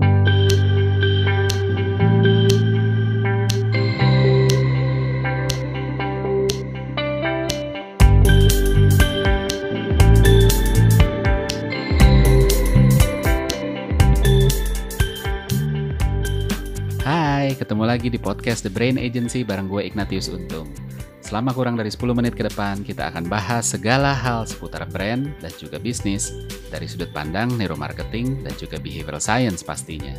Hai, ketemu lagi di podcast The Brain Agency bareng gue Ignatius Untung. Selama kurang dari 10 menit ke depan, kita akan bahas segala hal seputar brand dan juga bisnis dari sudut pandang neuromarketing dan juga behavioral science pastinya.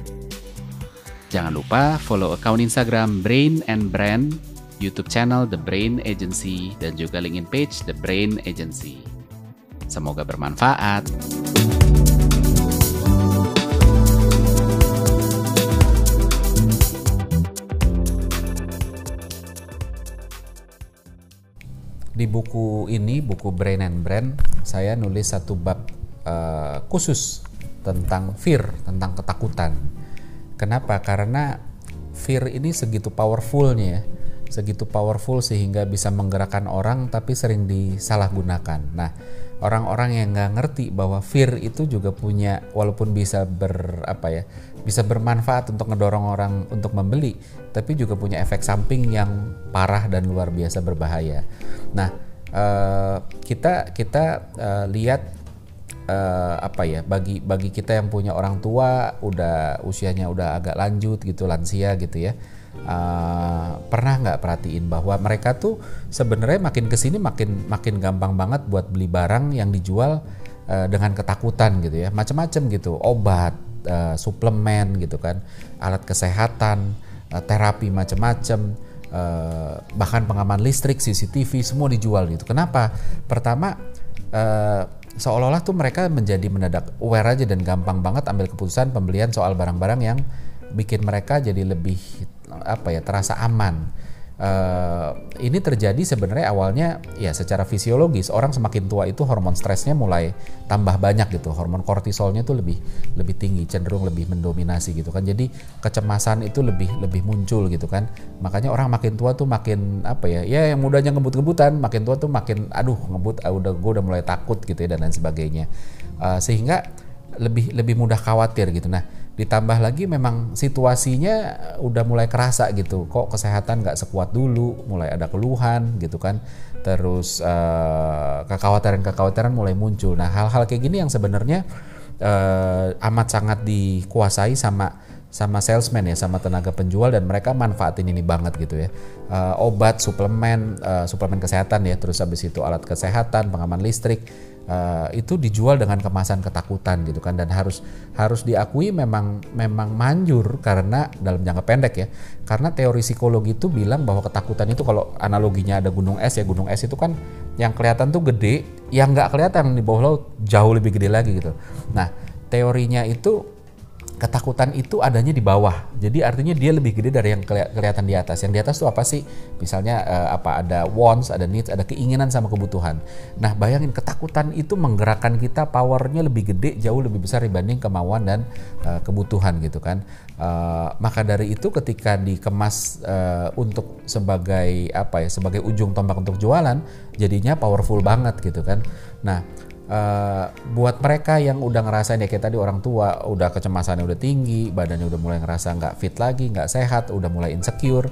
Jangan lupa follow account Instagram Brain and Brand, YouTube channel The Brain Agency, dan juga LinkedIn page The Brain Agency. Semoga bermanfaat. Di buku ini, buku Brain and Brand, saya nulis satu bab uh, khusus tentang fear, tentang ketakutan. Kenapa? Karena fear ini segitu powerfulnya, segitu powerful sehingga bisa menggerakkan orang, tapi sering disalahgunakan. Nah, orang-orang yang nggak ngerti bahwa fear itu juga punya, walaupun bisa ber apa ya, bisa bermanfaat untuk ngedorong orang untuk membeli, tapi juga punya efek samping yang parah dan luar biasa berbahaya. Nah, uh, kita kita uh, lihat uh, apa ya bagi bagi kita yang punya orang tua udah usianya udah agak lanjut gitu lansia gitu ya uh, pernah nggak perhatiin bahwa mereka tuh sebenarnya makin ke sini makin makin gampang banget buat beli barang yang dijual uh, dengan ketakutan gitu ya. Macam-macam gitu. Obat uh, suplemen gitu kan. Alat kesehatan uh, terapi macam-macam uh, bahkan pengaman listrik CCTV semua dijual gitu. Kenapa? Pertama uh, seolah-olah tuh mereka menjadi mendadak aware aja dan gampang banget ambil keputusan pembelian soal barang-barang yang bikin mereka jadi lebih apa ya terasa aman. Uh, ini terjadi sebenarnya awalnya ya secara fisiologis. Orang semakin tua itu hormon stresnya mulai tambah banyak gitu. Hormon kortisolnya tuh lebih lebih tinggi cenderung lebih mendominasi gitu kan. Jadi kecemasan itu lebih lebih muncul gitu kan. Makanya orang makin tua tuh makin apa ya ya yang mudanya ngebut-ngebutan makin tua tuh makin aduh ngebut ah, udah gue udah mulai takut gitu ya dan lain sebagainya. Uh, sehingga lebih lebih mudah khawatir gitu. Nah ditambah lagi memang situasinya udah mulai kerasa gitu. Kok kesehatan nggak sekuat dulu? Mulai ada keluhan gitu kan. Terus uh, kekhawatiran-kekhawatiran mulai muncul. Nah hal-hal kayak gini yang sebenarnya uh, amat sangat dikuasai sama sama salesman ya sama tenaga penjual dan mereka manfaatin ini banget gitu ya. Uh, obat suplemen uh, suplemen kesehatan ya. Terus habis itu alat kesehatan pengaman listrik uh, itu dijual dengan kemasan ketakutan gitu kan. Dan harus harus diakui memang memang manjur karena dalam jangka pendek ya karena teori psikologi itu bilang bahwa ketakutan itu kalau analoginya ada gunung es ya gunung es itu kan yang kelihatan tuh gede yang nggak kelihatan di bawah laut jauh lebih gede lagi gitu. Nah teorinya itu ketakutan itu adanya di bawah. Jadi artinya dia lebih gede dari yang kelihatan di atas. Yang di atas tuh apa sih? Misalnya uh, apa ada wants, ada needs, ada keinginan sama kebutuhan. Nah, bayangin ketakutan itu menggerakkan kita powernya lebih gede, jauh lebih besar dibanding kemauan dan uh, kebutuhan gitu kan. Uh, maka dari itu ketika dikemas uh, untuk sebagai apa ya, sebagai ujung tombak untuk jualan, jadinya powerful banget gitu kan. Nah, uh, buat mereka yang udah ngerasain ya kayak tadi orang tua udah kecemasannya udah tinggi badannya udah mulai ngerasa nggak fit lagi nggak sehat udah mulai insecure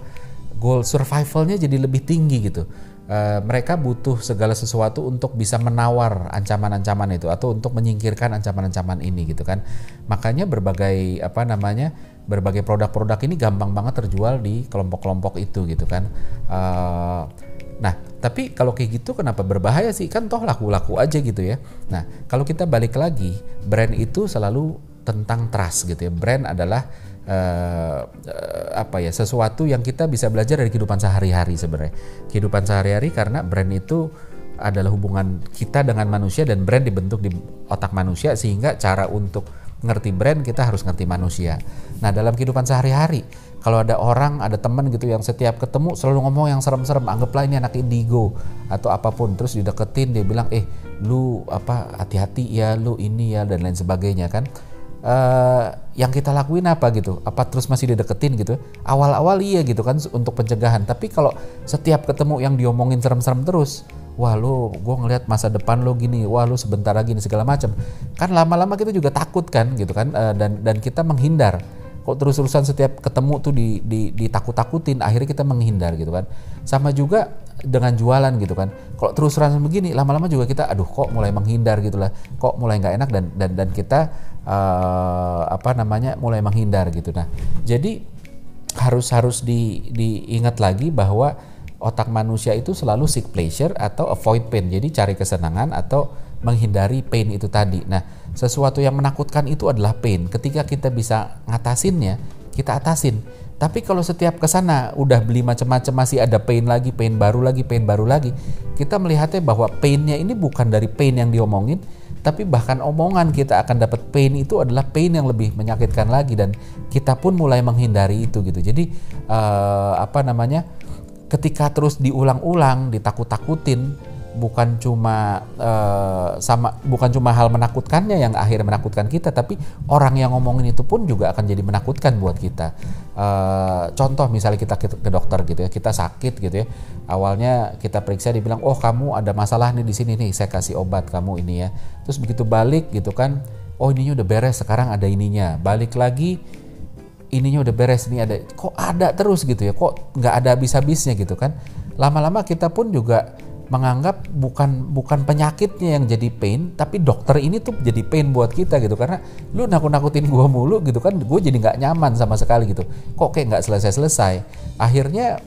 goal survivalnya jadi lebih tinggi gitu. Uh, mereka butuh segala sesuatu untuk bisa menawar ancaman-ancaman itu atau untuk menyingkirkan ancaman-ancaman ini gitu kan. Makanya berbagai apa namanya berbagai produk-produk ini gampang banget terjual di kelompok-kelompok itu gitu kan. Uh, Nah, tapi kalau kayak gitu kenapa berbahaya sih? Kan toh laku-laku aja gitu ya. Nah, kalau kita balik lagi, brand itu selalu tentang trust gitu ya. Brand adalah uh, uh, apa ya? sesuatu yang kita bisa belajar dari kehidupan sehari-hari sebenarnya. Kehidupan sehari-hari karena brand itu adalah hubungan kita dengan manusia dan brand dibentuk di otak manusia sehingga cara untuk ngerti brand kita harus ngerti manusia. Nah, dalam kehidupan sehari-hari kalau ada orang ada teman gitu yang setiap ketemu selalu ngomong yang serem-serem anggaplah ini anak indigo atau apa pun. Terus dideketin dia bilang eh lu apa hati-hati ya lu ini ya dan lain sebagainya kan. Uh, yang kita lakuin apa gitu? Apa terus masih dideketin gitu? Awal-awal iya gitu kan untuk pencegahan. Tapi kalau setiap ketemu yang diomongin serem-serem terus wah lu gue ngelihat masa depan lo gini wah lu sebentar lagi segala macam. Kan lama-lama kita juga takut kan gitu kan uh, dan dan kita menghindar kok terus-terusan setiap ketemu tuh di, di, ditakut-takutin akhirnya kita menghindar gitu kan sama juga dengan jualan gitu kan kalau terus-terusan begini lama-lama juga kita aduh kok mulai menghindar gitu lah kok mulai nggak enak dan dan dan kita uh, apa namanya mulai menghindar gitu nah jadi harus harus di, diingat lagi bahwa otak manusia itu selalu seek pleasure atau avoid pain. Jadi cari kesenangan atau menghindari pain itu tadi. Nah, sesuatu yang menakutkan itu adalah pain. Ketika kita bisa ngatasinnya, kita atasin. Tapi kalau setiap ke sana udah beli macam-macam masih ada pain lagi, pain baru lagi, pain baru lagi, kita melihatnya bahwa painnya ini bukan dari pain yang diomongin, tapi bahkan omongan kita akan dapat pain itu adalah pain yang lebih menyakitkan lagi dan kita pun mulai menghindari itu gitu. Jadi uh, apa namanya? ketika terus diulang-ulang ditakut-takutin bukan cuma uh, sama bukan cuma hal menakutkannya yang akhirnya menakutkan kita tapi orang yang ngomongin itu pun juga akan jadi menakutkan buat kita. Uh, contoh misalnya kita ke, dokter gitu ya kita sakit gitu ya awalnya kita periksa dibilang oh kamu ada masalah nih di sini nih saya kasih obat kamu ini ya. Terus begitu balik gitu kan oh ininya udah beres sekarang ada ininya. Balik lagi ininya udah beres nih ada kok ada terus gitu ya kok nggak ada habis-habisnya gitu kan. Lama-lama kita pun juga menganggap bukan bukan penyakitnya yang jadi pain tapi dokter ini tuh jadi pain buat kita gitu karena lu nakut-nakutin gua mulu gitu kan gue jadi nggak nyaman sama sekali gitu kok kayak nggak selesai-selesai akhirnya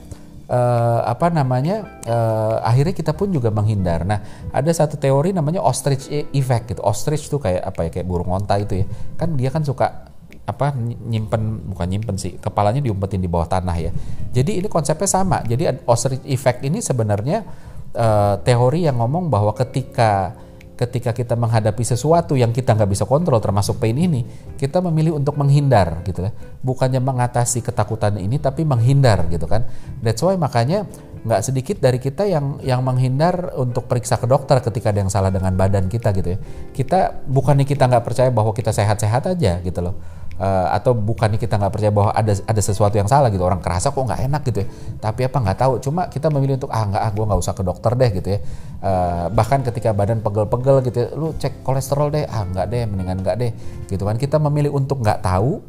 uh, apa namanya uh, akhirnya kita pun juga menghindar. Nah ada satu teori namanya ostrich e-, effect gitu. Ostrich tuh kayak apa ya kayak burung onta itu ya. Kan dia kan suka apa nyimpen bukan nyimpen sih kepalanya diumpetin di bawah tanah ya jadi ini konsepnya sama jadi ostrich effect ini sebenarnya uh, teori yang ngomong bahwa ketika ketika kita menghadapi sesuatu yang kita nggak bisa kontrol termasuk pain ini kita memilih untuk menghindar gitu ya. Bukannya mengatasi ketakutan ini tapi menghindar gitu kan. That's why makanya nggak sedikit dari kita yang yang menghindar untuk periksa ke dokter ketika ada yang salah dengan badan kita gitu ya. Kita bukannya kita nggak percaya bahwa kita sehat-sehat aja gitu loh uh, atau bukannya kita nggak percaya bahwa ada ada sesuatu yang salah gitu. Orang kerasa kok nggak enak gitu ya. Tapi apa nggak tahu. Cuma kita memilih untuk ah nggak ah gue nggak usah ke dokter deh gitu ya. Uh, bahkan ketika badan pegel-pegel gitu ya, lu cek kolesterol deh. Ah nggak deh mendingan nggak deh gitu kan. Kita memilih untuk nggak tahu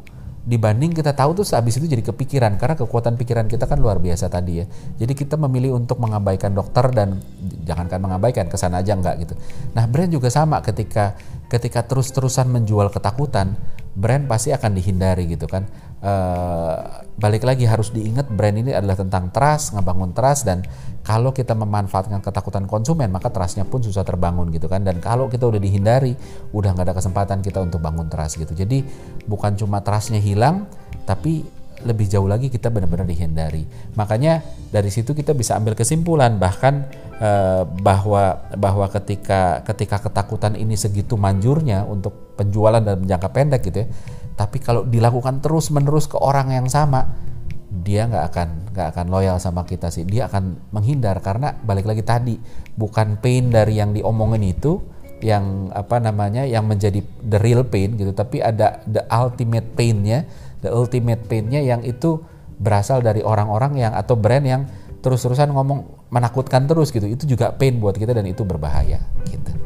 dibanding kita tahu tuh habis itu jadi kepikiran. Karena kekuatan pikiran kita kan luar biasa tadi ya. Jadi kita memilih untuk mengabaikan dokter dan jangankan mengabaikan ke sana aja enggak gitu. Nah brand juga sama ketika ketika terus-terusan menjual ketakutan brand pasti akan dihindari gitu kan. Uh, balik lagi harus diingat brand ini adalah tentang trust, ngebangun trust dan kalau kita memanfaatkan ketakutan konsumen maka trustnya pun susah terbangun gitu kan. Dan kalau kita udah dihindari, udah nggak ada kesempatan kita untuk bangun trust gitu. Jadi bukan cuma trustnya hilang, tapi lebih jauh lagi kita benar-benar dihindari. Makanya dari situ kita bisa ambil kesimpulan bahkan eh, bahwa bahwa ketika ketika ketakutan ini segitu manjurnya untuk penjualan dalam jangka pendek gitu ya. Tapi kalau dilakukan terus-menerus ke orang yang sama, dia nggak akan nggak akan loyal sama kita sih. Dia akan menghindar karena balik lagi tadi bukan pain dari yang diomongin itu yang apa namanya yang menjadi the real pain gitu tapi ada the ultimate painnya the ultimate painnya yang itu berasal dari orang-orang yang atau brand yang terus-terusan ngomong menakutkan terus gitu. Itu juga pain buat kita dan itu berbahaya gitu